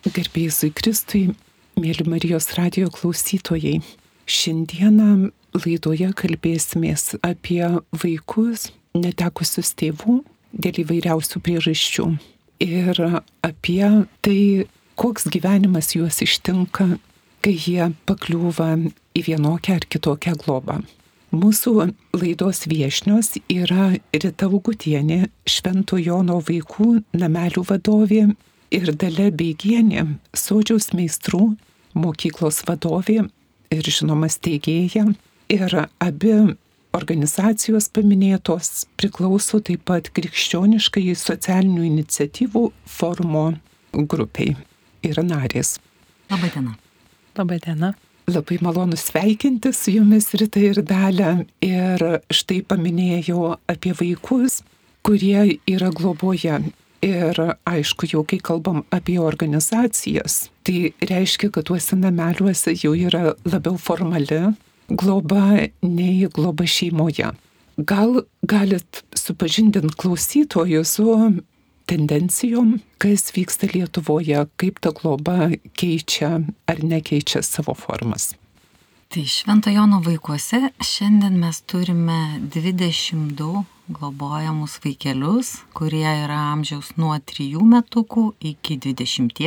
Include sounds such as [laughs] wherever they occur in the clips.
Gerbėjai Kristui, mėly Marijos radio klausytojai. Šiandieną laidoje kalbėsimės apie vaikus netekusius tėvų dėl įvairiausių priežasčių. Ir apie tai, koks gyvenimas juos ištinka, kai jie pakliūva į vienokią ar kitokią globą. Mūsų laidos viešnios yra Rita Ugutienė, Švento Jono vaikų namelių vadovė ir Dalė Beigienė, Sodžiaus meistrų mokyklos vadovė ir žinoma steigėja. Ir abi organizacijos paminėtos priklauso taip pat krikščioniškai socialinių iniciatyvų forumo grupiai. Yra narės. Labadiena. Labadiena. Labai malonu sveikinti su jumis rytą ir dalę. Ir štai paminėjau apie vaikus, kurie yra globoje. Ir aišku, jau kai kalbam apie organizacijas, tai reiškia, kad tuose nameliuose jau yra labiau formali globa nei globa šeimoje. Gal galit supažindinti klausytojus su tendencijom, kas vyksta Lietuvoje, kaip ta globa keičia ar nekeičia savo formas. Tai Švento Jono vaikuose šiandien mes turime 22 globojamus vaikelius, kurie yra amžiaus nuo 3 metukų iki 20.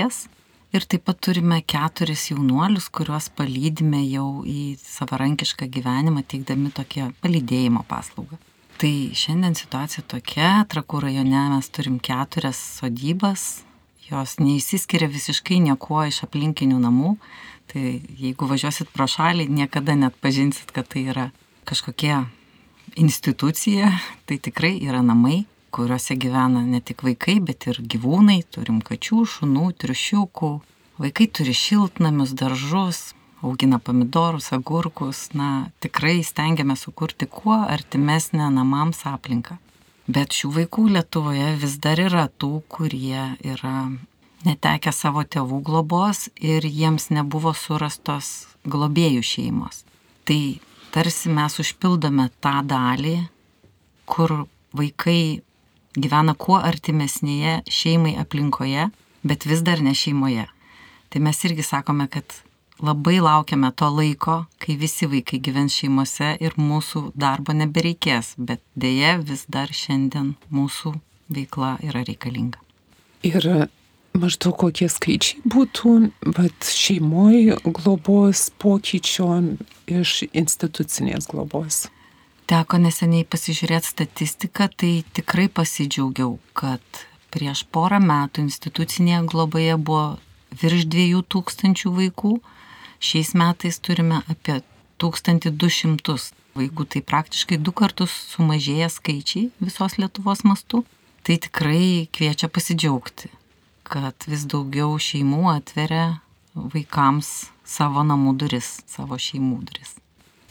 Ir taip pat turime keturis jaunuolius, kuriuos palydime jau į savarankišką gyvenimą, teikdami tokią palydėjimo paslaugą. Tai šiandien situacija tokia, Trakų rajone mes turim keturias sodybas, jos neįsiskiria visiškai niekuo iš aplinkinių namų, tai jeigu važiuosit pro šalį, niekada net pažinsit, kad tai yra kažkokie institucija, tai tikrai yra namai, kuriuose gyvena ne tik vaikai, bet ir gyvūnai, turim kačių, šunų, triušiukų, vaikai turi šiltnamius, daržus, augina pomidorus, agurkus, na, tikrai stengiame sukurti kuo artimesnę namams aplinką. Bet šių vaikų Lietuvoje vis dar yra tų, kurie yra netekę savo tėvų globos ir jiems nebuvo surastos globėjų šeimos. Tai tarsi mes užpildome tą dalį, kur vaikai gyvena kuo artimesnėje šeimai aplinkoje, bet vis dar ne šeimoje. Tai mes irgi sakome, kad labai laukiame to laiko, kai visi vaikai gyvens šeimose ir mūsų darbo nebereikės, bet dėje vis dar šiandien mūsų veikla yra reikalinga. Ir maždaug kokie skaičiai būtų, bet šeimoje globos pokyčio iš institucinės globos? Teko neseniai pasižiūrėti statistiką, tai tikrai pasidžiaugiau, kad prieš porą metų institucinėje globoje buvo virš 2000 vaikų, šiais metais turime apie 1200 vaikų, tai praktiškai du kartus sumažėję skaičiai visos Lietuvos mastu. Tai tikrai kviečia pasidžiaugti kad vis daugiau šeimų atveria vaikams savo namų duris, savo šeimų duris.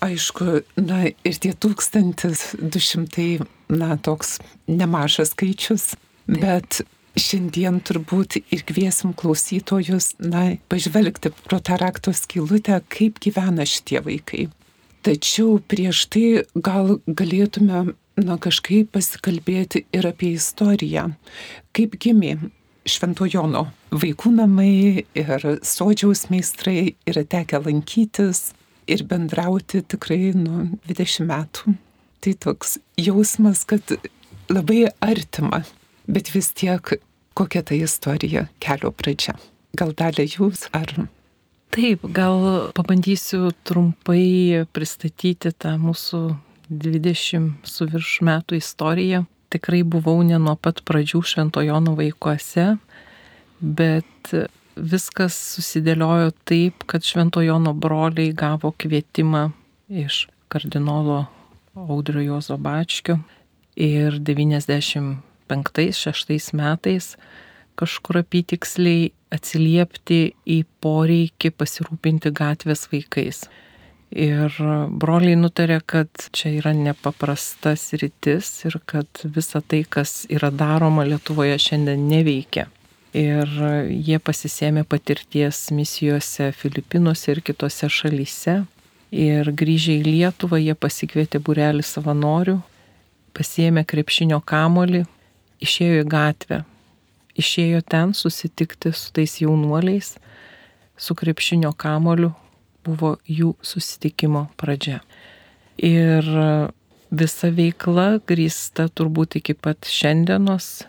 Aišku, na ir tie 1200, na toks nemažas skaičius, bet šiandien turbūt ir kviesim klausytojus, na, pažvelgti pro tą rakto skilutę, kaip gyvena šitie vaikai. Tačiau prieš tai gal galėtume, na, kažkaip pasikalbėti ir apie istoriją, kaip gimė Šventojono vaikų namai ir sodžiaus meistrai yra tekę lankytis ir bendrauti tikrai nuo 20 metų. Tai toks jausmas, kad labai artima, bet vis tiek kokia ta istorija kelio pradžia. Gal dalė jūs ar Taip, gal pabandysiu trumpai pristatyti tą mūsų 20 su virš metų istoriją tikrai buvau ne nuo pat pradžių Šventojono vaikuose, bet viskas susidėliojo taip, kad Šventojono broliai gavo kvietimą iš kardinolo Audrio Jozo Bačkio ir 95-6 metais kažkur apytiksliai atsiliepti į poreikį pasirūpinti gatvės vaikais. Ir broliai nutarė, kad čia yra nepaprastas rytis ir kad visa tai, kas yra daroma Lietuvoje šiandien neveikia. Ir jie pasisėmė patirties misijose Filipinuose ir kitose šalyse. Ir grįžę į Lietuvą jie pasikvietė burelį savanorių, pasiėmė krepšinio kamolį, išėjo į gatvę išėjo ten susitikti su tais jaunuoliais, su krepšinio kamoliu, buvo jų susitikimo pradžia. Ir visa veikla grįsta turbūt iki pat šiandienos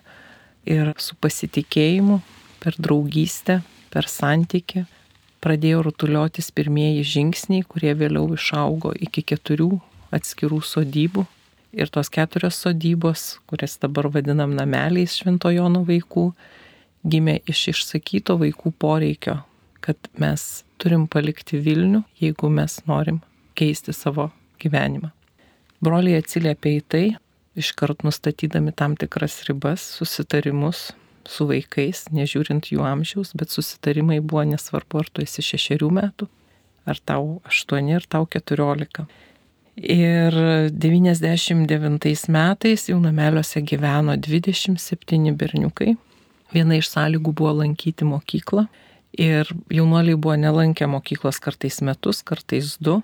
ir su pasitikėjimu, per draugystę, per santyki. Pradėjo rutuliotis pirmieji žingsniai, kurie vėliau išaugo iki keturių atskirų sodybų. Ir tos keturios sodybos, kurias dabar vadinam nameliais Šventojono vaikų, gimė iš išsakyto vaikų poreikio, kad mes turim palikti Vilnių, jeigu mes norim keisti savo gyvenimą. Broliai atsiliepia į tai, iškart nustatydami tam tikras ribas, susitarimus su vaikais, nežiūrint jų amžiaus, bet susitarimai buvo nesvarbu, ar tu esi šešerių metų, ar tau aštuoni, ar tau keturiolika. Ir 99 metais jau nameliuose gyveno 27 berniukai. Viena iš sąlygų buvo lankyti mokyklą. Ir jaunuoliai buvo nelankę mokyklos kartais metus, kartais du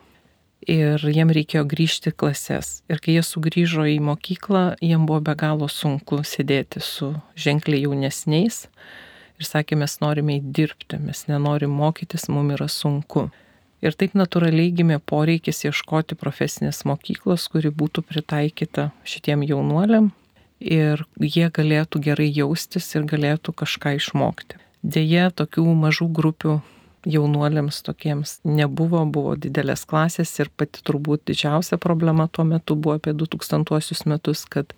ir jiem reikėjo grįžti klases. Ir kai jie sugrįžo į mokyklą, jiem buvo be galo sunku sėdėti su ženkliai jaunesniais ir sakė, mes norime įdirbti, mes nenorim mokytis, mums yra sunku. Ir taip natūraliai gimė poreikis ieškoti profesinės mokyklos, kuri būtų pritaikyta šitiem jaunuoliam ir jie galėtų gerai jaustis ir galėtų kažką išmokti. Deja, tokių mažų grupių jaunuoliams tokiems nebuvo, buvo didelės klasės ir pati turbūt didžiausia problema tuo metu buvo apie 2000 metus, kad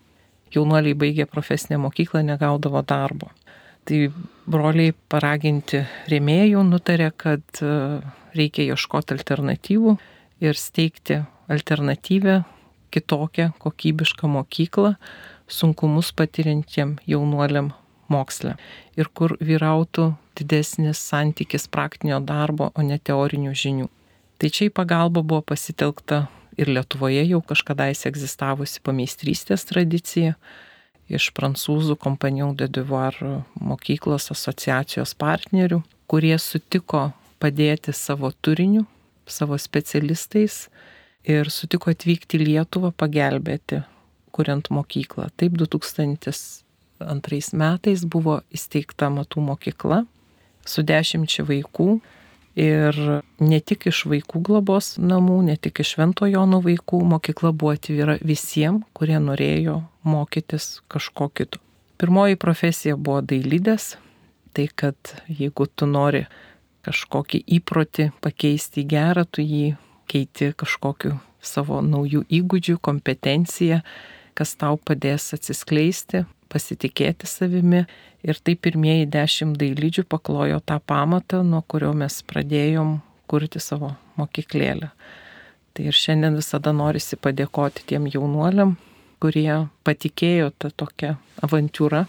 jaunuoliai baigė profesinę mokyklą, negaudavo darbo. Tai broliai paraginti rėmėjų nutarė, kad e, reikia ieškoti alternatyvų ir steigti alternatyvę, kitokią, kokybišką mokyklą sunkumus patiriantiem jaunuoliam moksle ir kur vyrautų didesnis santykis praktinio darbo, o ne teorinių žinių. Tai čia į pagalbą buvo pasitelkta ir Lietuvoje jau kažkadaise egzistavusi pameistrystės tradicija iš prancūzų Compagnon de Devoir mokyklos asociacijos partnerių, kurie sutiko padėti savo turiniu, savo specialistais ir sutiko atvykti į Lietuvą pagelbėti, kuriant mokyklą. Taip 2002 metais buvo įsteigta matų mokykla su dešimčia vaikų ir ne tik iš vaikų globos namų, ne tik iš Šventojono vaikų, mokykla buvo atvira visiems, kurie norėjo mokytis kažko kito. Pirmoji profesija buvo dailydės, tai kad jeigu tu nori kažkokį įprotį pakeisti į gerą, tu jį keiti kažkokiu savo naujų įgūdžių, kompetenciją, kas tau padės atsiskleisti, pasitikėti savimi Ir tai pirmieji dešimt dailydžių paklojo tą pamatą, nuo kurio mes pradėjom kurti savo mokyklėlę. Tai ir šiandien visada norisi padėkoti tiem jaunuoliam, kurie patikėjo tą tokią avantūrą.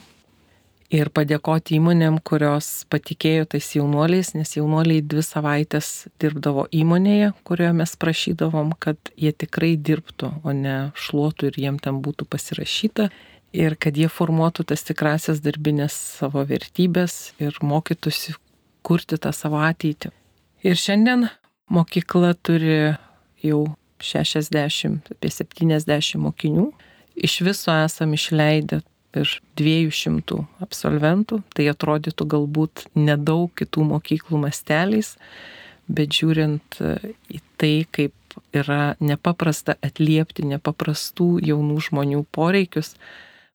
Ir padėkoti įmonėm, kurios patikėjo tais jaunuoliais, nes jaunuoliai dvi savaitės dirbdavo įmonėje, kurioje mes prašydavom, kad jie tikrai dirbtų, o ne šluotų ir jiem ten būtų pasirašyta ir kad jie formuotų tas tikrasias darbinės savo vertybės ir mokytųsi kurti tą savo ateitį. Ir šiandien mokykla turi jau 60, apie 70 mokinių. Iš viso esam išleidę virš 200 absolventų, tai atrodytų galbūt nedaug kitų mokyklų masteliais, bet žiūrint į tai, kaip yra nepaprasta atliepti nepaprastų jaunų žmonių poreikius,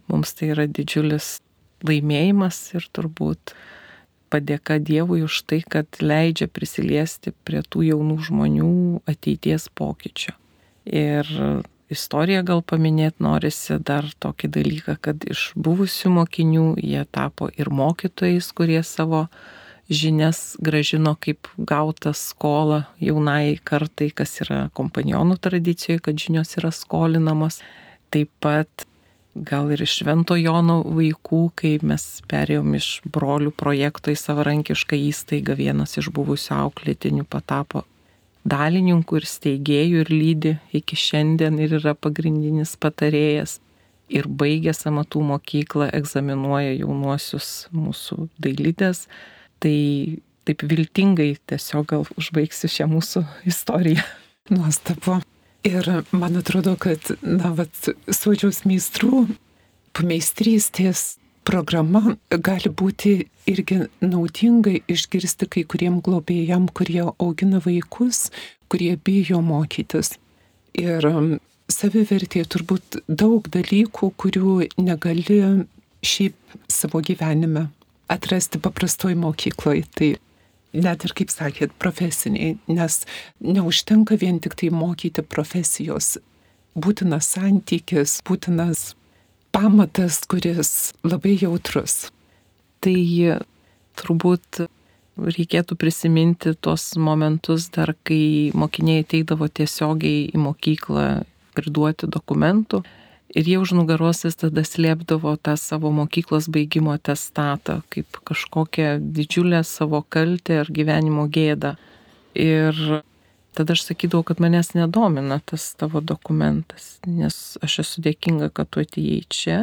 Mums tai yra didžiulis laimėjimas ir turbūt padėka Dievui už tai, kad leidžia prisiliesti prie tų jaunų žmonių ateities pokyčio. Ir istoriją gal paminėti norisi dar tokį dalyką, kad iš buvusių mokinių jie tapo ir mokytojais, kurie savo žinias gražino kaip gautą skolą jaunai kartai, kas yra kompanionų tradicijoje, kad žinios yra skolinamos. Taip pat gal ir iš Švento Jono vaikų, kai mes perėjom iš brolių projekto į savarankišką įstaigą, vienas iš buvusių auklėtinių patapo dalininku ir steigėjų ir lydi iki šiandien ir yra pagrindinis patarėjas. Ir baigęs amatų mokyklą egzaminuoja jaunuosius mūsų dailydės. Tai taip viltingai tiesiog gal užbaigsiu šią mūsų istoriją. Nuostabu. Ir man atrodo, kad, na, vat, suodžiaus meistrų pameistrystės programa gali būti irgi naudinga išgirsti kai kuriem globėjam, kurie augina vaikus, kurie bijo mokytis. Ir um, savivertė turbūt daug dalykų, kurių negali šiaip savo gyvenime atrasti paprastoj mokykloje. Tai net ir, kaip sakėt, profesiniai, nes neužtenka vien tik tai mokyti profesijos. Būtinas santykis, būtinas pamatas, kuris labai jautrus. Tai turbūt reikėtų prisiminti tuos momentus dar, kai mokiniai ateidavo tiesiogiai į mokyklą priduoti dokumentų Ir jie už nugaros vis tada slėpdavo tą savo mokyklos baigimo testatą kaip kažkokią didžiulę savo kaltę ar gyvenimo gėdą. Ir tada aš sakydavau, kad manęs nedomina tas tavo dokumentas, nes aš esu dėkinga, kad tu atėjai čia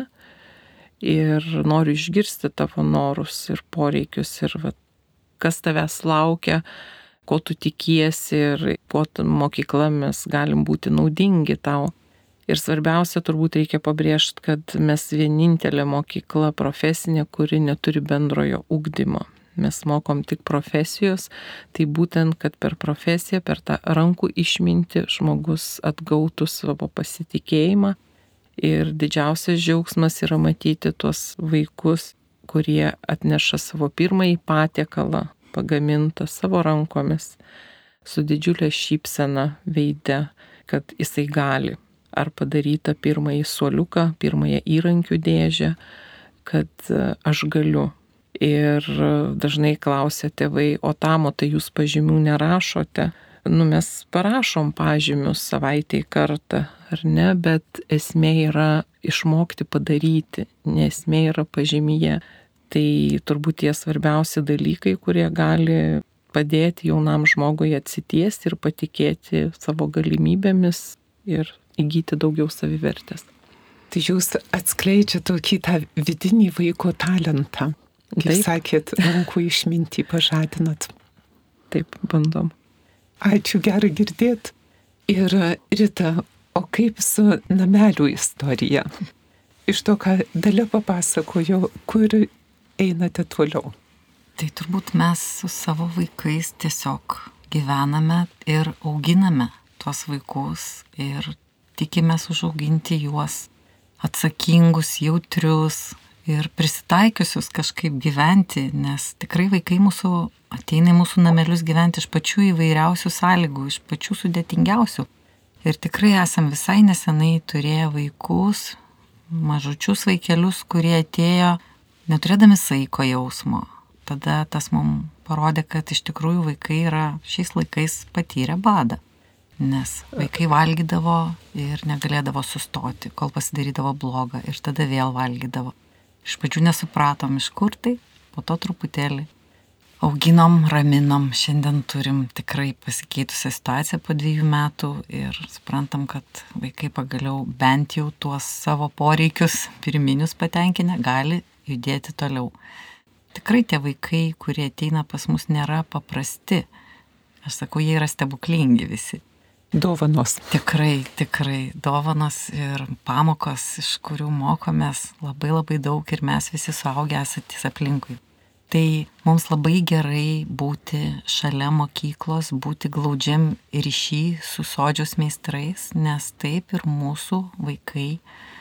ir noriu išgirsti tavo norus ir poreikius ir va, kas tavęs laukia, ko tu tikiesi ir kuo mokykla mes galim būti naudingi tau. Ir svarbiausia, turbūt reikia pabrėžti, kad mes vienintelė mokykla profesinė, kuri neturi bendrojo ugdymo. Mes mokom tik profesijos, tai būtent, kad per profesiją, per tą rankų išminti žmogus atgautų savo pasitikėjimą. Ir didžiausias džiaugsmas yra matyti tuos vaikus, kurie atneša savo pirmąjį patiekalą, pagamintą savo rankomis, su didžiulė šypsena veide, kad jisai gali ar padarytą pirmąjį suoliuką, pirmąją įrankių dėžę, kad e, aš galiu. Ir dažnai klausia tėvai, o tamo tai jūs pažymių nerašote. Nu, mes parašom pažymius savaitėj kartą, ar ne, bet esmė yra išmokti padaryti, nesmė yra pažymyje. Tai turbūt tie svarbiausi dalykai, kurie gali padėti jaunam žmogui atsitiesti ir patikėti savo galimybėmis ir įgyti daugiau savivertės. Tai jūs atskleidžiate tokį tą vidinį vaiko talentą. Kaip Taip. sakėt, rankų išmintį pažadinat. Taip, bandom. Ačiū, gerai girdėt. Ir Rita, o kaip su namelių istorija? Iš to, ką dalė papasakojo, kur einate toliau? Tai turbūt mes su savo vaikais tiesiog gyvename ir auginame tuos vaikus ir tikimės užauginti juos atsakingus, jautrius ir prisitaikiusius kažkaip gyventi, nes tikrai vaikai mūsų ateina į mūsų namelius gyventi iš pačių įvairiausių sąlygų, iš pačių sudėtingiausių. Ir tikrai esam visai nesenai turėję vaikus, mažučius vaikelius, kurie atėjo neturėdami saiko jausmo. Tada tas mums parodė, kad iš tikrųjų vaikai yra šiais laikais patyrę badą nes vaikai valgydavo ir negalėdavo sustoti, kol pasidarydavo blogą ir tada vėl valgydavo. Iš pradžių nesupratom, iš kur tai, po to truputėlį auginom, raminom, šiandien turim tikrai pasikeitusią situaciją po dviejų metų ir suprantam, kad vaikai pagaliau bent jau tuos savo poreikius pirminius patenkinę gali judėti toliau. Tikrai tie vaikai, kurie ateina pas mus, nėra paprasti. Aš sakau, jie yra stebuklingi visi dovanos. Tikrai, tikrai dovanos ir pamokos, iš kurių mokomės labai labai daug ir mes visi suaugę esatys aplinkui. Tai mums labai gerai būti šalia mokyklos, būti glaudžiam ryšy su sodžios meistrais, nes taip ir mūsų vaikai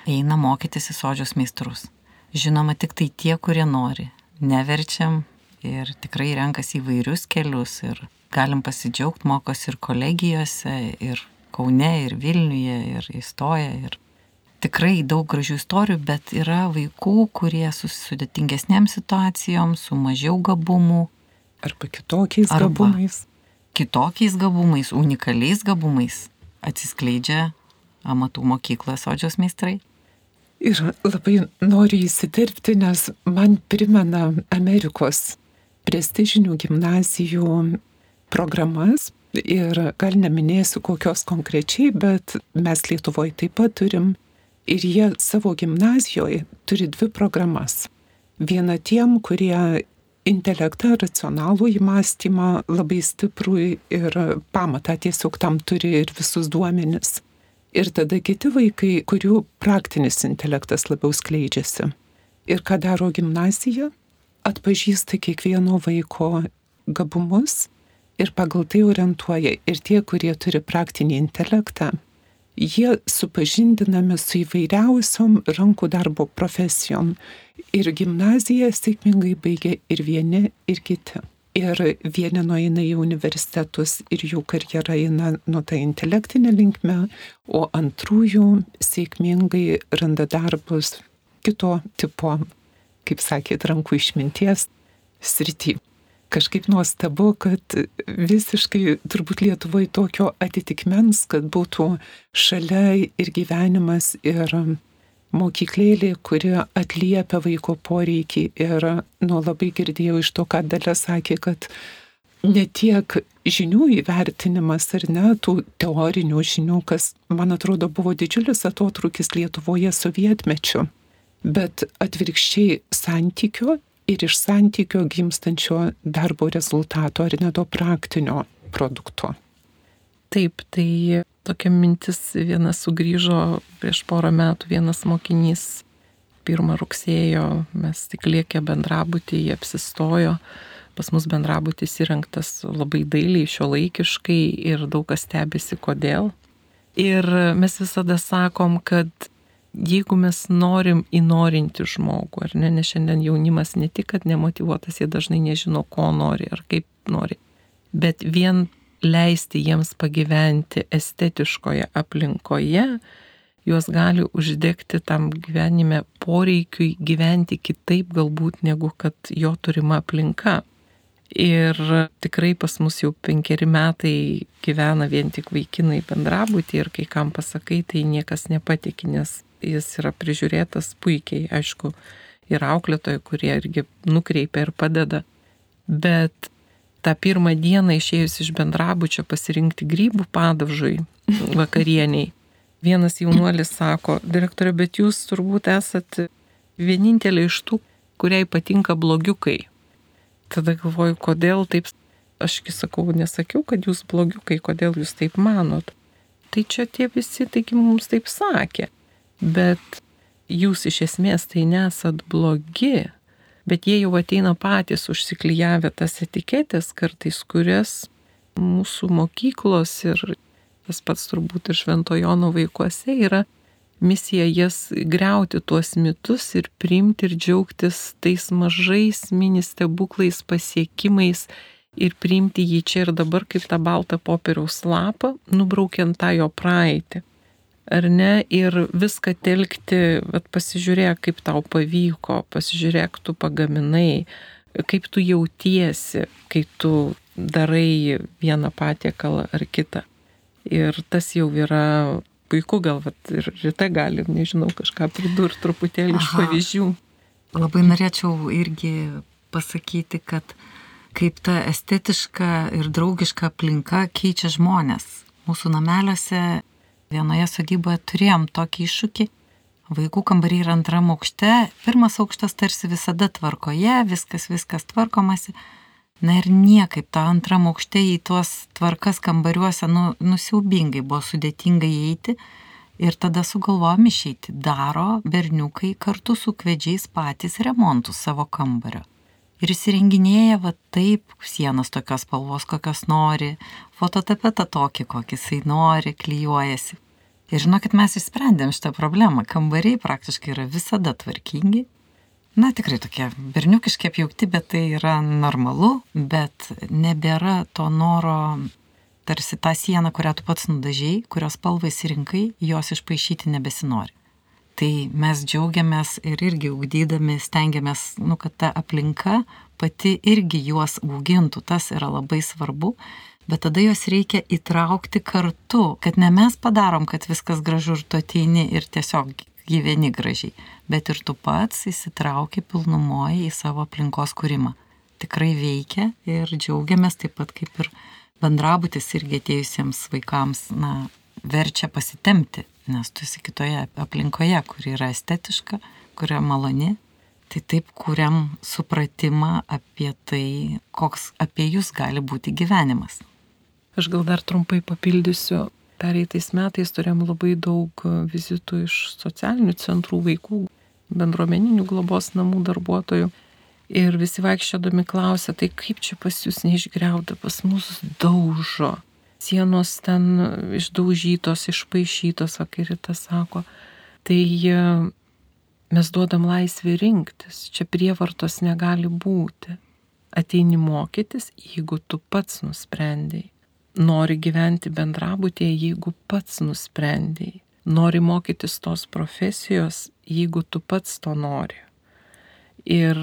eina mokytis į sodžios meistrus. Žinoma, tik tai tie, kurie nori. Neverčiam ir tikrai renkasi įvairius kelius ir galim pasidžiaugti, mokosi ir kolegijose, ir Kaune, ir Vilniuje, ir įstoja, ir tikrai daug gražių istorijų, bet yra vaikų, kurie su sudėtingesnėm situacijom, su mažiau gabumų. Arba kitokiais arba gabumais. Kitokiais gabumais, unikaliais gabumais atsiskleidžia amatų mokykloje sodžios meistrai. Ir labai noriu įsiterpti, nes man primena Amerikos prestižinių gimnazijų programas ir gal neminėsiu kokios konkrečiai, bet mes Lietuvoje taip pat turim ir jie savo gimnazijoje turi dvi programas. Viena tiem, kurie intelektą, racionalų įmastymą labai stiprų ir pamatą tiesiog tam turi ir visus duomenis. Ir tada kiti vaikai, kurių praktinis intelektas labiau skleidžiasi. Ir ką daro gimnazija? Atpažįsta kiekvieno vaiko gabumus ir pagal tai orientuoja ir tie, kurie turi praktinį intelektą, jie supažindinami su įvairiausiom rankų darbo profesijom. Ir gimnaziją sėkmingai baigia ir vieni, ir kiti. Ir vieni nueina į universitetus ir jų karjera eina nuo tą intelektinę linkmę, o antrųjų sėkmingai randa darbus kito tipo, kaip sakėt, rankų išminties srity kažkaip nuostabu, kad visiškai turbūt Lietuvoje tokio atitikmens, kad būtų šalia ir gyvenimas, ir mokyklėlė, kuri atliepia vaiko poreikį. Ir nu, labai girdėjau iš to, ką Dalė sakė, kad ne tiek žinių įvertinimas ar ne, tų teorinių žinių, kas, man atrodo, buvo didžiulis atotrukis Lietuvoje sovietmečiu, bet atvirkščiai santykio ir iš santykio gimstančio darbo rezultato ar ne to praktinio produkto. Taip, tai tokia mintis vienas sugrįžo prieš porą metų, vienas mokinys pirmą rugsėjo, mes tik liekė bendrabutį, jie apsistojo, pas mus bendrabutis įrengtas labai dailiai, šio laikiškai ir daug kas stebisi kodėl. Ir mes visada sakom, kad jeigu mes norim įnorinti žmogų, ar ne, nes šiandien jaunimas ne tik, kad nemotivuotas, jie dažnai nežino, ko nori ar kaip nori, bet vien leisti jiems pagyventi estetiškoje aplinkoje, juos gali uždegti tam gyvenime poreikiui gyventi kitaip galbūt negu kad jo turima aplinka. Ir tikrai pas mus jau penkeri metai gyvena vien tik vaikinai bendrabutį ir kai kam pasakai, tai niekas nepatikė, nes jis yra prižiūrėtas puikiai, aišku, ir auklėtojai, kurie irgi nukreipia ir padeda. Bet tą pirmą dieną išėjus iš bendrabučio pasirinkti grybų padažui vakarieniai, vienas jaunuolis sako, direktorė, bet jūs turbūt esat vienintelė iš tų, kuriai patinka blogiukai. Tada galvoju, kodėl taip, ašgi sakau, nesakiau, kad jūs blogiukai, kodėl jūs taip manot. Tai čia tie visi, taigi mums taip sakė bet jūs iš esmės tai nesat blogi, bet jie jau ateina patys užsiklyjavę tas etiketės kartais, kurias mūsų mokyklos ir tas pats turbūt ir Šventojono vaikuose yra misija jas greuti tuos mitus ir priimti ir džiaugtis tais mažais mini stebuklais pasiekimais ir priimti jį čia ir dabar kaip tą baltą popieriaus lapą, nubraukiant tą jo praeitį ar ne, ir viską telkti, vat, pasižiūrėk, kaip tau pavyko, pasižiūrėk, tu pagaminai, kaip tu jautiesi, kai tu darai vieną patiekalą ar kitą. Ir tas jau yra puiku, gal vat, ir ryte gali, nežinau, kažką pridurti truputėlį Aha. iš pavyzdžių. Labai norėčiau irgi pasakyti, kad kaip ta estetiška ir draugiška aplinka keičia žmonės. Mūsų nameliuose Vienoje sodyboje turėjom tokį iššūkį. Vaikų kambariai yra antram aukšte, pirmas aukštas tarsi visada tvarkoje, viskas, viskas tvarkomasi. Na ir niekaip tą antram aukšte į tuos tvarkas kambariuose nu, nusiaubingai buvo sudėtinga įeiti. Ir tada sugalvojom išeiti. Daro berniukai kartu su kvedžiais patys remontus savo kambario ir įsirenginėja va taip sienas tokios spalvos, kokios nori, fototapetą tokį, kokį jisai nori, klyjuojasi. Ir žinokit, mes išsprendėm šitą problemą. Kambariai praktiškai yra visada tvarkingi. Na, tikrai tokie berniukiški apjaukti, bet tai yra normalu, bet nebėra to noro tarsi tą sieną, kurią tu pats nudažiai, kurios spalvai įsirinkai, jos išpašyti nebesinori. Tai mes džiaugiamės ir irgi ugdydami stengiamės, nu, kad ta aplinka pati irgi juos augintų, tas yra labai svarbu, bet tada juos reikia įtraukti kartu, kad ne mes padarom, kad viskas gražu ir tu ateini ir tiesiog gyveni gražiai, bet ir tu pats įsitrauki pilnumoje į savo aplinkos kūrimą. Tikrai veikia ir džiaugiamės taip pat kaip ir bendrabutis irgi atėjusiems vaikams, na, verčia pasitemti nes tu esi kitoje aplinkoje, kuri yra estetiška, kuri yra maloni. Tai taip kuriam supratimą apie tai, koks apie jūs gali būti gyvenimas. Aš gal dar trumpai papildysiu. Pereitais metais turėjom labai daug vizitų iš socialinių centrų vaikų. bendruomeninių globos namų darbuotojų. Ir visi vaikščiodami klausia, tai kaip čia pas jūs neišgriauta, pas mus daužo. Sienos ten išdaužytos, išpaišytos, akiritas sako. Tai e, mes duodam laisvę rinktis, čia prievartos negali būti. Ateini mokytis, jeigu tu pats nusprendėjai. Nori gyventi bendrabutėje, jeigu pats nusprendėjai. Nori mokytis tos profesijos, jeigu tu pats to nori. Ir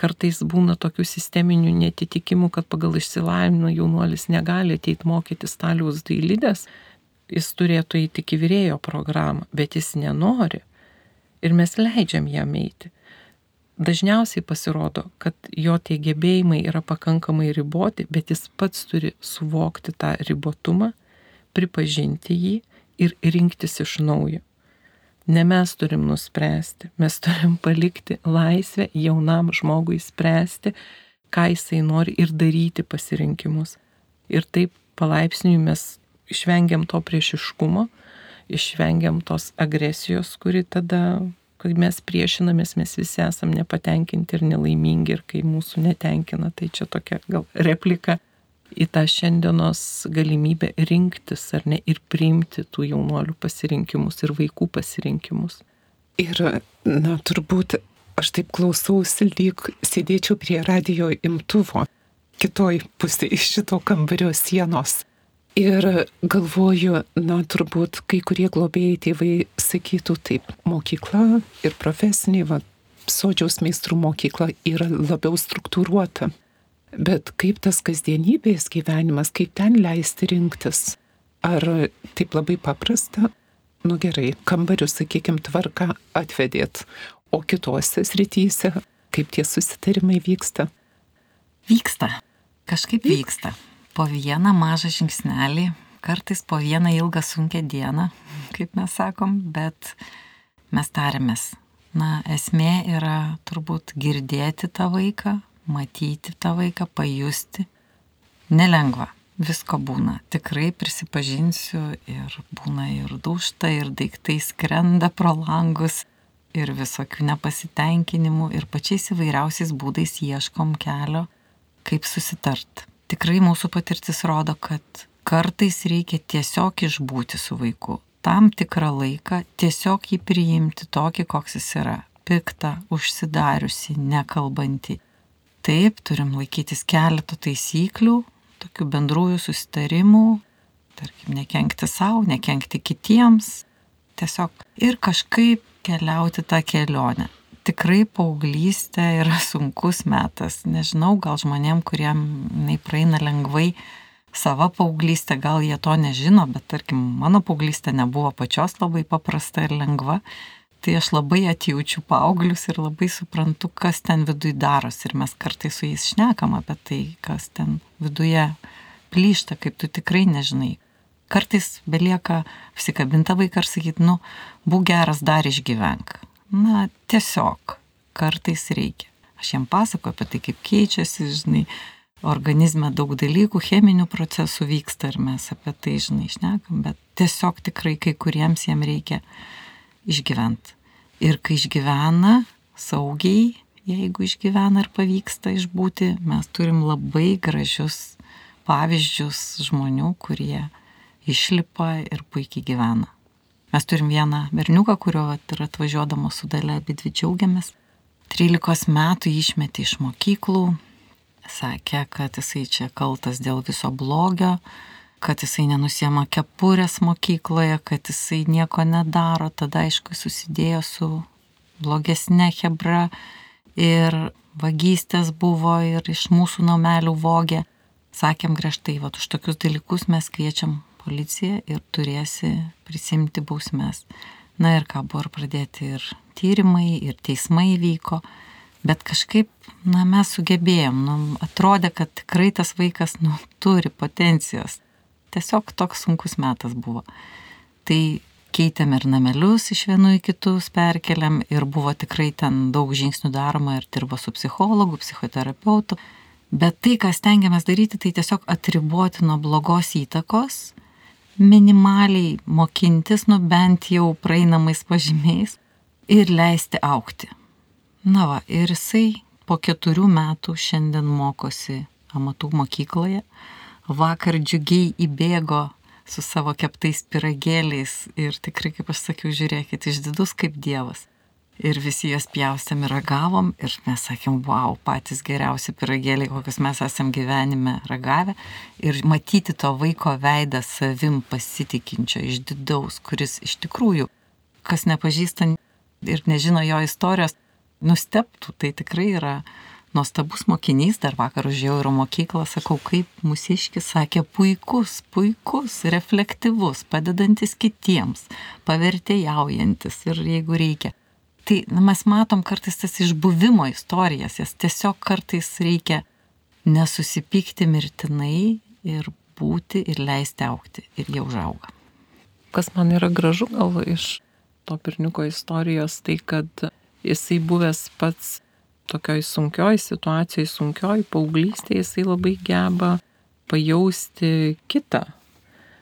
kartais būna tokių sisteminių netitikimų, kad pagal išsilavinimą jaunuolis negali ateiti mokytis staliaus dailydės, jis turėtų eiti į vyrėjo programą, bet jis nenori. Ir mes leidžiam jam eiti. Dažniausiai pasirodo, kad jo tie gebėjimai yra pakankamai riboti, bet jis pats turi suvokti tą ribotumą, pripažinti jį ir rinktis iš naujo. Ne mes turim nuspręsti, mes turim palikti laisvę jaunam žmogui spręsti, ką jisai nori ir daryti pasirinkimus. Ir taip palaipsniui mes išvengiam to priešiškumo, išvengiam tos agresijos, kuri tada, kai mes priešinamės, mes visi esam nepatenkinti ir nelaimingi ir kai mūsų netenkina, tai čia tokia gal replika į tą šiandienos galimybę rinktis ar ne ir priimti tų jaunuolių pasirinkimus ir vaikų pasirinkimus. Ir, na, turbūt aš taip klausausi, lyg sėdėčiau prie radio imtuvo, kitoj pusėje šito kambario sienos. Ir galvoju, na, turbūt kai kurie globėjai tėvai sakytų taip, mokykla ir profesinė, va, sodžiaus meistrų mokykla yra labiau struktūruota. Bet kaip tas kasdienybės gyvenimas, kaip ten leisti rinktis? Ar taip labai paprasta? Nu gerai, kambarius, sakykime, tvarką atvedėt, o kitose srityse, kaip tie susitarimai vyksta? Vyksta, kažkaip vyksta. Po vieną mažą žingsnelį, kartais po vieną ilgą sunkę dieną, kaip mes sakom, bet mes tarėmės. Na, esmė yra turbūt girdėti tą vaiką, matyti tą vaiką, pajusti. Nelengva, visko būna. Tikrai prisipažinsiu ir būna ir dušta, ir daiktai skrenda pro langus, ir visokių nepasitenkinimų, ir pačiais įvairiausiais būdais ieškom kelio, kaip susitart. Tikrai mūsų patirtis rodo, kad kartais reikia tiesiog išbūti su vaiku. Tam tikrą laiką tiesiog jį priimti tokį, koks jis yra. Piktą, užsidariusi, nekalbantį Taip, turim laikytis keletų taisyklių, tokių bendrųjų susitarimų, tarkim, nekenkti savo, nekenkti kitiems, tiesiog ir kažkaip keliauti tą kelionę. Tikrai paauglystė yra sunkus metas. Nežinau, gal žmonėm, kuriem jinai praeina lengvai savo paauglystę, gal jie to nežino, bet tarkim, mano paauglystė nebuvo pačios labai paprasta ir lengva. Tai aš labai atjaučiu paauglius ir labai suprantu, kas ten viduje darosi. Ir mes kartais su jais šnekam apie tai, kas ten viduje plyšta, kaip tu tikrai nežinai. Kartais belieka apsikabinta vaiką ir sakyti, nu, būk geras, dar išgyvenk. Na, tiesiog, kartais reikia. Aš jam pasakoju apie tai, kaip keičiasi, žinai, organizme daug dalykų, cheminių procesų vyksta ir mes apie tai, žinai, šnekam, bet tiesiog tikrai kai kuriems jiem reikia išgyventi. Ir kai išgyvena saugiai, jeigu išgyvena ir pavyksta išbūti, mes turim labai gražius pavyzdžius žmonių, kurie išlipa ir puikiai gyvena. Mes turim vieną berniuką, kurio ir atvažiuodama su dalė abi dvi džiaugiamės. 13 metų išmetė iš mokyklų, sakė, kad jisai čia kaltas dėl viso blogio, kad jisai nenusiema kepurės mokykloje, kad jisai nieko nedaro, tada aišku susidėjo su blogesnė hebra ir vagystės buvo ir iš mūsų namelių vogė. Sakėm griežtai, va už tokius dalykus mes kviečiam policiją ir turėsi prisimti bausmes. Na ir ką buvo ir pradėti ir tyrimai, ir teismai vyko, bet kažkaip, na mes sugebėjom, nu, atrodė, kad tikrai tas vaikas, nu, turi potencijos tiesiog toks sunkus metas buvo. Tai keitėm ir namelius iš vienų į kitus, perkeliam ir buvo tikrai ten daug žingsnių daroma ir dirbo su psichologu, psichoterapeutu. Bet tai, ką stengiamės daryti, tai tiesiog atriboti nuo blogos įtakos, minimaliai mokintis, nu bent jau praeinamais pažymiais ir leisti aukti. Na va, ir jisai po keturių metų šiandien mokosi amatų mokykloje. Vakar džiugiai įbėgo su savo keptais piragėliais ir tikrai, kaip aš sakiau, žiūrėkit, išdidus kaip Dievas. Ir visi jas pjaustėm ir ragavom ir mes sakėm, wow, patys geriausi piragėliai, kokius mes esam gyvenime ragavę. Ir matyti to vaiko veidą savim pasitikinčio, išdidaus, kuris iš tikrųjų, kas nepažįsta ir nežino jo istorijos, nusteptų, tai tikrai yra nuostabus mokinys, dar vakar užėjau į mokyklą, sakau, kaip mūsiškis sakė, puikus, puikus, reflektyvus, padedantis kitiems, pavertėjaujantis ir jeigu reikia. Tai na, mes matom kartais tas išbuvimo istorijas, jas tiesiog kartais reikia nesusipykti mirtinai ir būti ir leisti aukti ir jie užauga. Kas man yra gražu gal iš to pirniuko istorijos, tai kad jisai buvęs pats tokioj sunkioj situacijoj, sunkioj paauglystėje, jisai labai geba pajausti kitą,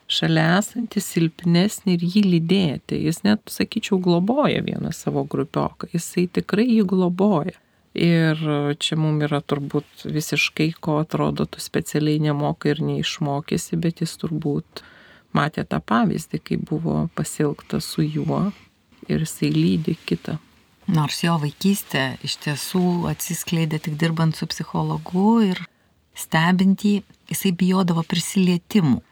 šalia esantį silpnesnį ir jį lydėti. Jis net, sakyčiau, globoja vieną savo grupioką. Jisai tikrai jį globoja. Ir čia mums yra turbūt visiškai, ko atrodo, tu specialiai nemokai ir neišmokysi, bet jis turbūt matė tą pavyzdį, kai buvo pasilgta su juo ir jisai lydi kitą. Nors jo vaikystė iš tiesų atsiskleidė tik dirbant su psichologu ir stebint jį, jisai bijodavo prisilietimų.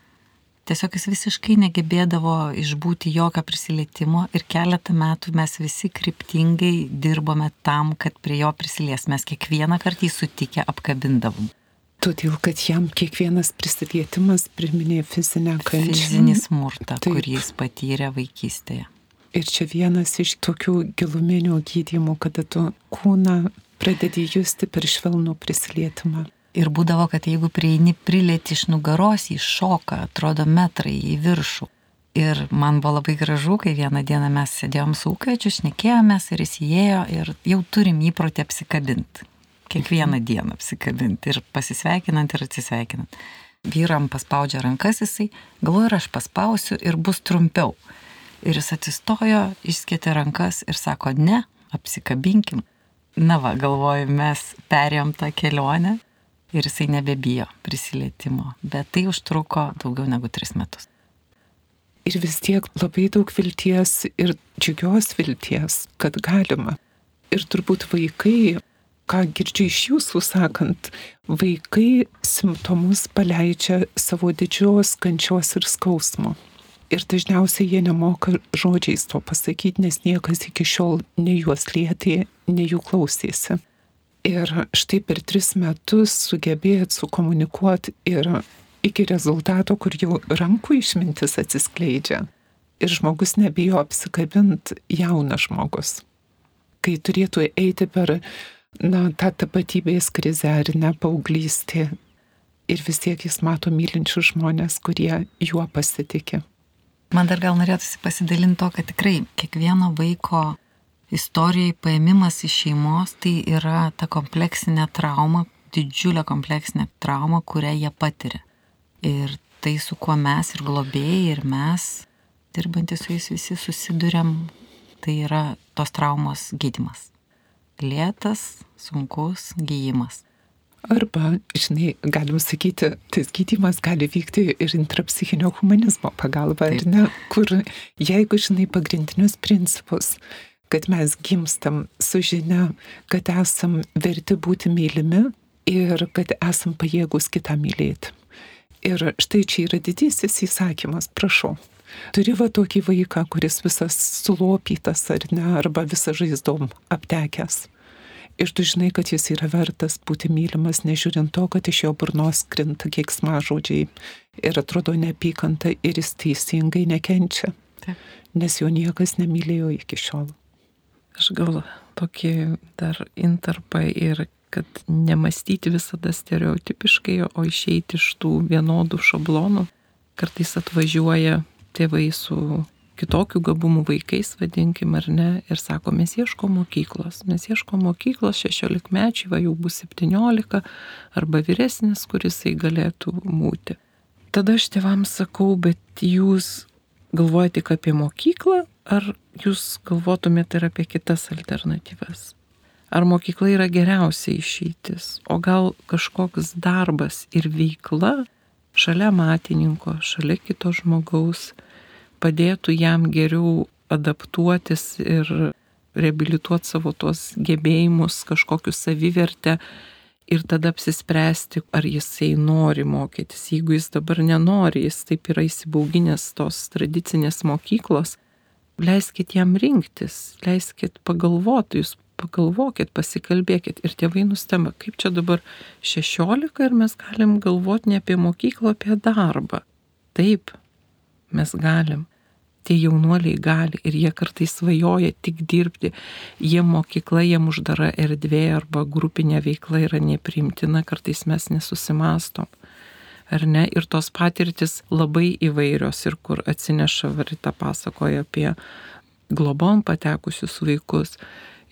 Tiesiog jis visiškai negebėdavo išbūti jokio prisilietimo ir keletą metų mes visi kryptingai dirbome tam, kad prie jo prisilies. Mes kiekvieną kartą jį sutikę apkabindavom. Todėl, kad jam kiekvienas prisilietimas priminė fizinę kančią. Fizinį smurtą, Taip. kurį jis patyrė vaikystėje. Ir čia vienas iš tokių giluminių gydymų, kada tu kūną pradedi justi per švelnų prisilietimą. Ir būdavo, kad jeigu prieini prilėti iš nugaros, jis šoka, atrodo metrai į viršų. Ir man buvo labai gražu, kai vieną dieną mes sėdėjom su ūkvečiu, šnekėjomės ir jis įėjo ir jau turim įprotį apsikabinti. Kiekvieną dieną apsikabinti ir pasisveikinant ir atsisveikinant. Vyram paspaudžia rankas jisai, galvoju, ir aš paspausiu ir bus trumpiau. Ir jis atsistojo, išskėtė rankas ir sako, ne, apsikabinkim. Na va, galvoju, mes perėjom tą kelionę ir jisai nebebijo prisilietimo, bet tai užtruko daugiau negu tris metus. Ir vis tiek labai daug vilties ir džiugios vilties, kad galima. Ir turbūt vaikai, ką girdžiu iš jūsų sakant, vaikai simptomus paleidžia savo didžios kančios ir skausmo. Ir dažniausiai jie nemoka žodžiais to pasakyti, nes niekas iki šiol ne juos lietė, ne jų klausėsi. Ir štai per tris metus sugebėjot sukomunikuoti ir iki rezultato, kur jau rankų išmintis atsiskleidžia. Ir žmogus nebijo apsikabinti jaunas žmogus. Kai turėtų eiti per na, tą tapatybės krizę ar ne paauglystį. Ir vis tiek jis mato mylinčius žmonės, kurie juo pasitikė. Man dar gal norėtųsi pasidalinti to, kad tikrai kiekvieno vaiko istorijai paėmimas iš šeimos tai yra ta kompleksinė trauma, didžiulė kompleksinė trauma, kurią jie patiria. Ir tai, su kuo mes ir globėjai, ir mes, dirbantys su jais visi, susidurėm, tai yra tos traumos gydimas. Lėtas, sunkus gyjimas. Arba, žinai, galim sakyti, tas gydimas gali vykti ir intrapsichinio humanizmo pagalba, Taip. ar ne? Kur, jeigu žinai pagrindinius principus, kad mes gimstam su žinia, kad esam verti būti mylimi ir kad esam pajėgus kitą mylėti. Ir štai čia yra didysis įsakymas, prašau. Turi va tokį vaiką, kuris visas sulopytas ar ne, arba visą žaizdom aptekęs. Ir tu žinai, kad jis yra vertas būti mylimas, nežiūrint to, kad iš jo burnos krinta kiek smažodžiai ir atrodo neapykanta ir jis teisingai nekenčia. Taip. Nes jo niekas nemylėjo iki šiol. Aš gal tokį dar intarpą ir kad nemastyti visada stereotipiškai, o išeiti iš tų vienodų šablonų. Kartais atvažiuoja tėvai su kitokių gabumų vaikais, vadinkim ar ne, ir sako, mes ieško mokyklos, mes ieško mokyklos, 16 mečiai, va jau bus 17 arba vyresnis, kuris jisai galėtų būti. Tada aš tėvams sakau, bet jūs galvojate tik apie mokyklą, ar jūs galvotumėte ir apie kitas alternatyvas? Ar mokykla yra geriausia išeitis, o gal kažkoks darbas ir veikla šalia matininko, šalia kito žmogaus padėtų jam geriau adaptuotis ir reabilituoti savo tuos gebėjimus, kažkokiu savivertę ir tada apsispręsti, ar jisai nori mokytis. Jeigu jis dabar nenori, jis taip yra įsibauginęs tos tradicinės mokyklos, leiskit jam rinktis, leiskit pagalvoti, jūs pagalvokit, pasikalbėkit. Ir tėvai nustemba, kaip čia dabar 16 ir mes galim galvoti ne apie mokyklą, apie darbą. Taip, mes galim tie jaunuoliai gali ir jie kartais svajoja tik dirbti, jie mokykla, jiem uždara erdvė arba grupinė veikla yra neprimtina, kartais mes nesusimastom. Ar ne? Ir tos patirtis labai įvairios ir kur atsineša varita pasakoja apie globom patekusius vaikus.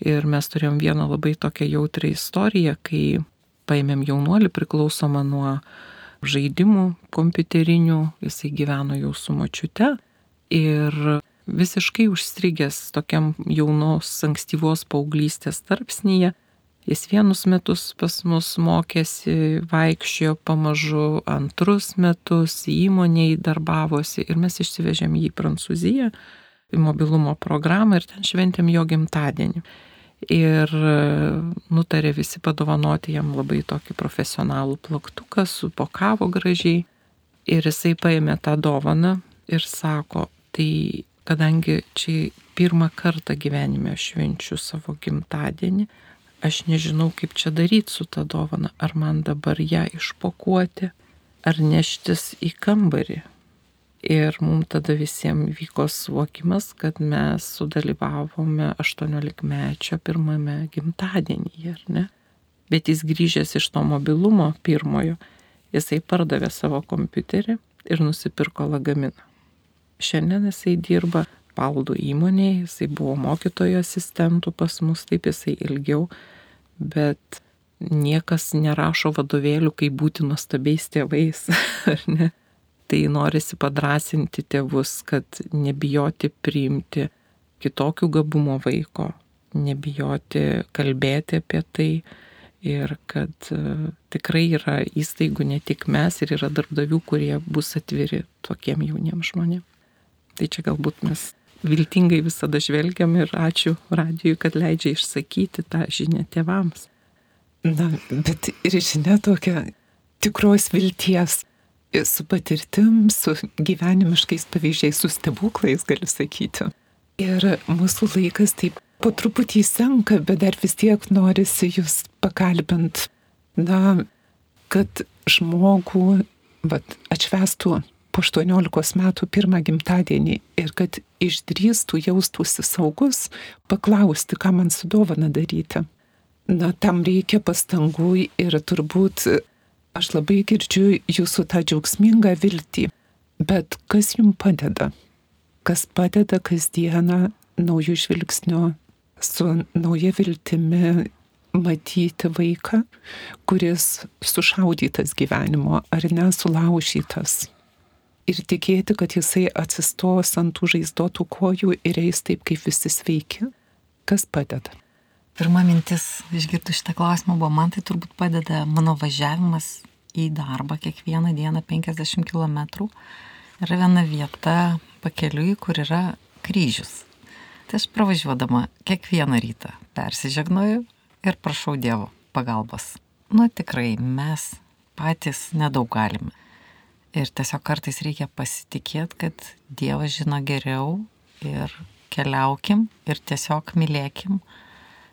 Ir mes turėjom vieną labai tokią jautrę istoriją, kai paėmėm jaunuolį priklausomą nuo žaidimų kompiuterinių, jisai gyveno jau su mačiute ir visiškai užstrigęs tokiam jaunos ankstyvos paauglystės tarpsnyje. Jis vienus metus pas mus mokėsi, vaikščiojo pamažu, antrus metus įmoniai darbavosi ir mes išsivežėm jį į Prancūziją, į mobilumo programą ir ten šventėm jo gimtadienį. Ir nutarė visi padovanoti jam labai tokį profesionalų plaktuką, supokavo gražiai. Ir jisai paėmė tą dovaną ir sako, Tai kadangi čia pirmą kartą gyvenime švenčiu savo gimtadienį, aš nežinau, kaip čia daryti su ta dovana, ar man dabar ją išpakuoti, ar neštis į kambarį. Ir mums tada visiems vyko suvokimas, kad mes sudalyvavome 18-mečio pirmame gimtadienyje, ar ne? Bet jis grįžęs iš to mobilumo pirmojo, jisai pardavė savo kompiuterį ir nusipirko lagaminą. Šiandien jisai dirba baldų įmonėje, jisai buvo mokytojo asistentų pas mus, taip jisai ilgiau, bet niekas nerašo vadovėlių, kaip būti nuostabiais tėvais, [laughs] ar ne? Tai norisi padrasinti tėvus, kad nebijoti priimti kitokių gabumo vaiko, nebijoti kalbėti apie tai ir kad uh, tikrai yra įstaigų ne tik mes ir yra darbdavių, kurie bus atviri tokiem jauniems žmonėms. Tai čia galbūt mes viltingai visada žvelgiam ir ačiū radijui, kad leidžia išsakyti tą žinią tėvams. Na, bet ir žinia tokia tikros vilties su patirtim, su gyvenimiškais pavyzdžiais, su stebuklais, galiu sakyti. Ir mūsų laikas taip po truputį senka, bet dar vis tiek norisi jūs pakalbint, na, kad žmogų, vat, atšvestų po 18 metų pirmą gimtadienį ir kad išdrįstų jaustųsi saugus, paklausti, ką man su dovana daryti. Na, tam reikia pastangų ir turbūt aš labai girdžiu jūsų tą džiaugsmingą viltį. Bet kas jums padeda? Kas padeda kasdieną naujų žvilgsnių su nauja viltimi matyti vaiką, kuris sušaudytas gyvenimo ar nesulaužytas ir tikėti, kad jisai atsistos ant tų žaizdotų kojų ir eis taip, kaip visi sveiki, kas padeda. Pirma mintis, išgirdu šitą klausimą, buvo, man tai turbūt padeda mano važiavimas į darbą kiekvieną dieną 50 km. Yra viena vieta pakeliui, kur yra kryžius. Tai aš pravažiuodama kiekvieną rytą persižegnoju ir prašau Dievo pagalbos. Nu tikrai mes patys nedaug galime. Ir tiesiog kartais reikia pasitikėti, kad Dievas žino geriau ir keliaukim ir tiesiog mylėkim,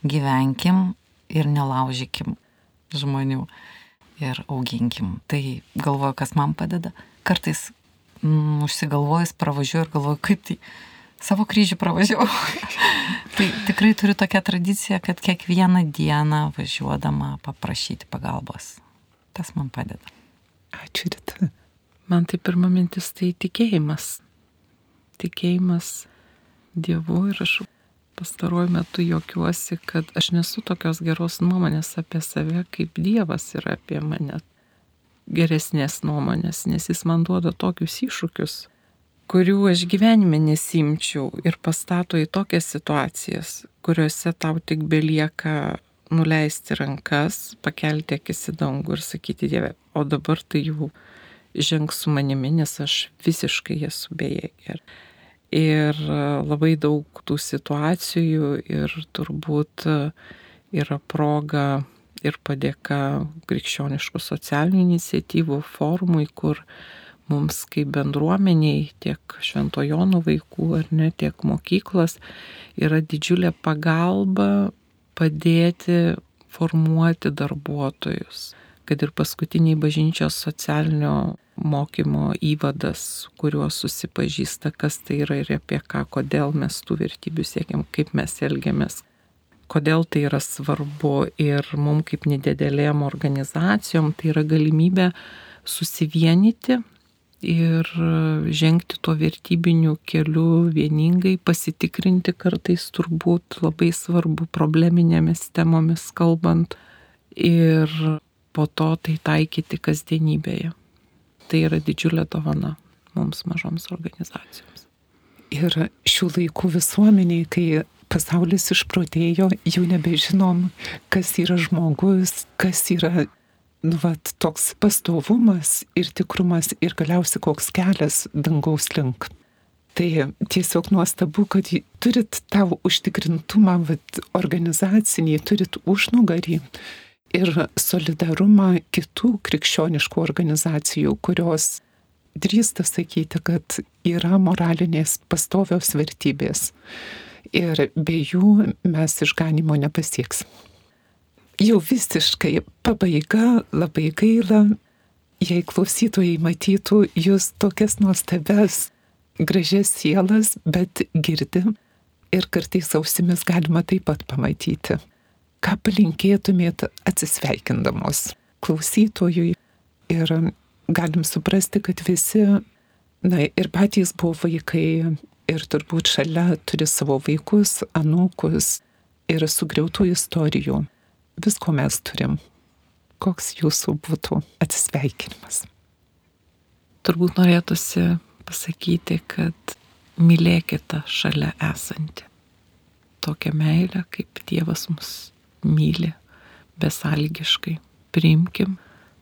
gyvenkim ir nelaužykim žmonių ir auginkim. Tai galvoju, kas man padeda. Kartais mm, užsigalvojus pravažiuoju ir galvoju, kaip tai savo kryžių pravažiavau. [laughs] tai tikrai turiu tokią tradiciją, kad kiekvieną dieną važiuodama paprašyti pagalbos. Tas man padeda. Ačiū, Rita. Man tai pirma mintis tai tikėjimas. Tikėjimas Dievu ir aš pastaruoju metu jokiuosi, kad aš nesu tokios geros nuomonės apie save, kaip Dievas yra apie mane. Geresnės nuomonės, nes jis man duoda tokius iššūkius, kurių aš gyvenime nesimčiau ir pastato į tokias situacijas, kuriuose tau tik belieka nuleisti rankas, pakelti akis į dangų ir sakyti Dieve, o dabar tai jau žengs su manimi, nes aš visiškai esu bejėgė. Ir labai daug tų situacijų ir turbūt yra proga ir padėka krikščioniškų socialinių iniciatyvų forumui, kur mums kaip bendruomeniai, tiek šventojonų vaikų ar ne, tiek mokyklos yra didžiulė pagalba padėti formuoti darbuotojus. Kad ir paskutiniai bažnyčios socialinio mokymo įvadas, kuriuo susipažįsta, kas tai yra ir apie ką, kodėl mes tų vertybių siekiam, kaip mes elgiamės, kodėl tai yra svarbu ir mums kaip nedidelėm organizacijom tai yra galimybė susivienyti ir žengti tuo vertybiniu keliu vieningai, pasitikrinti kartais turbūt labai svarbu probleminėmis temomis kalbant ir po to tai taikyti kasdienybėje. Tai yra didžiulė dovana mums mažoms organizacijoms. Ir šių laikų visuomeniai, kai pasaulis išprotėjo, jau nebežinom, kas yra žmogus, kas yra nu, vat, toks pastovumas ir tikrumas ir galiausiai koks kelias dangaus link. Tai tiesiog nuostabu, kad turit tavo užtikrintumą, vat, organizacinį, turit užnugarį ir solidarumą kitų krikščioniškų organizacijų, kurios drįsta sakyti, kad yra moralinės pastovios vertybės ir be jų mes išganimo nepasieksim. Jau visiškai pabaiga, labai gaila, jei klausytojai matytų jūs tokias nuostabes, gražias sielas, bet girdi ir kartais ausimis galima taip pat pamatyti. Ką palinkėtumėt atsisveikindamos klausytojui ir galim suprasti, kad visi, na ir patys buvo vaikai, ir turbūt šalia turi savo vaikus, anūkus ir sugriautų istorijų. Visko mes turim. Koks jūsų būtų atsisveikinimas? Turbūt norėtųsi pasakyti, kad mylėkite šalia esantį. Tokią meilę, kaip Dievas mus myli, besalgiškai. Priimkim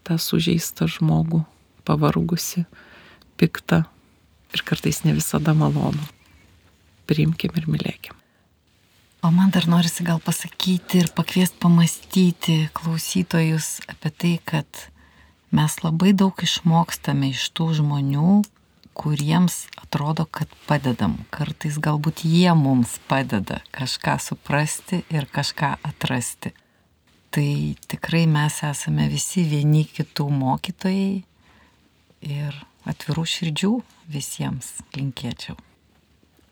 tą sužeistą žmogų, pavargusi, piktą, ir kartais ne visada malonu. Priimkim ir mylėkim. O man dar norisi gal pasakyti ir pakviesti pamastyti klausytojus apie tai, kad mes labai daug išmokstame iš tų žmonių, kuriems atrodo, kad padedam. Kartais galbūt jie mums padeda kažką suprasti ir kažką atrasti. Tai tikrai mes esame visi vieni kitų mokytojai ir atvirų širdžių visiems linkėčiau.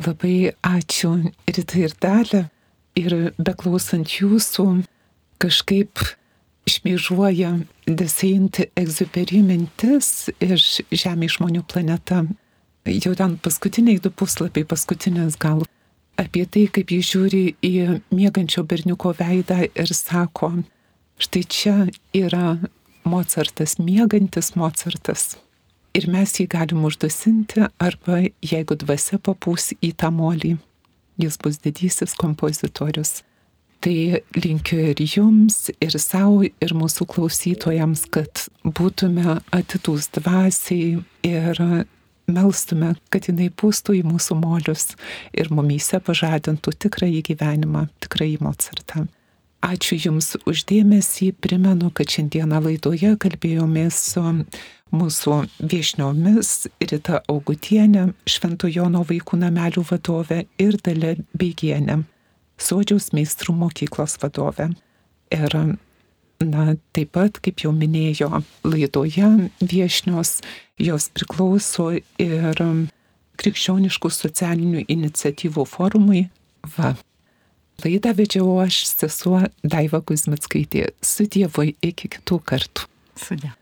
Labai ačiū Rita ir Dalė. Ir beklausant jūsų, kažkaip šmėžuoja deseinti egziuperi mintis iš Žemė žmonių planeta. Jau ten paskutiniai du puslapiai, paskutinės gal apie tai, kaip jis žiūri į mėgančio berniuko veidą ir sako, štai čia yra Mozartas, mėgantis Mozartas ir mes jį galim uždusinti, arba jeigu dvasia papūs į tą molį, jis bus didysis kompozitorius. Tai linkiu ir jums, ir savo, ir mūsų klausytojams, kad būtume atidūs dvasiai ir melstume, kad jinai pūstų į mūsų molius ir mumyse pažadintų tikrąjį gyvenimą, tikrąjį Mozartą. Ačiū Jums uždėmesį, primenu, kad šiandieną laidoje kalbėjomės su mūsų viešniomis Rita Augutienė, Šventojono vaikų namelių vadovė ir Dalė Beigienė, Sodžiaus meistrų mokyklos vadovė. Ir, na, taip pat, kaip jau minėjo laidoje, viešnios jos priklauso ir krikščioniškų socialinių iniciatyvų forumui VA. Laidą vedžiau aš, sesuo Daiva Kuzmitskaitė. Su Dievu iki kitų kartų. Sudė.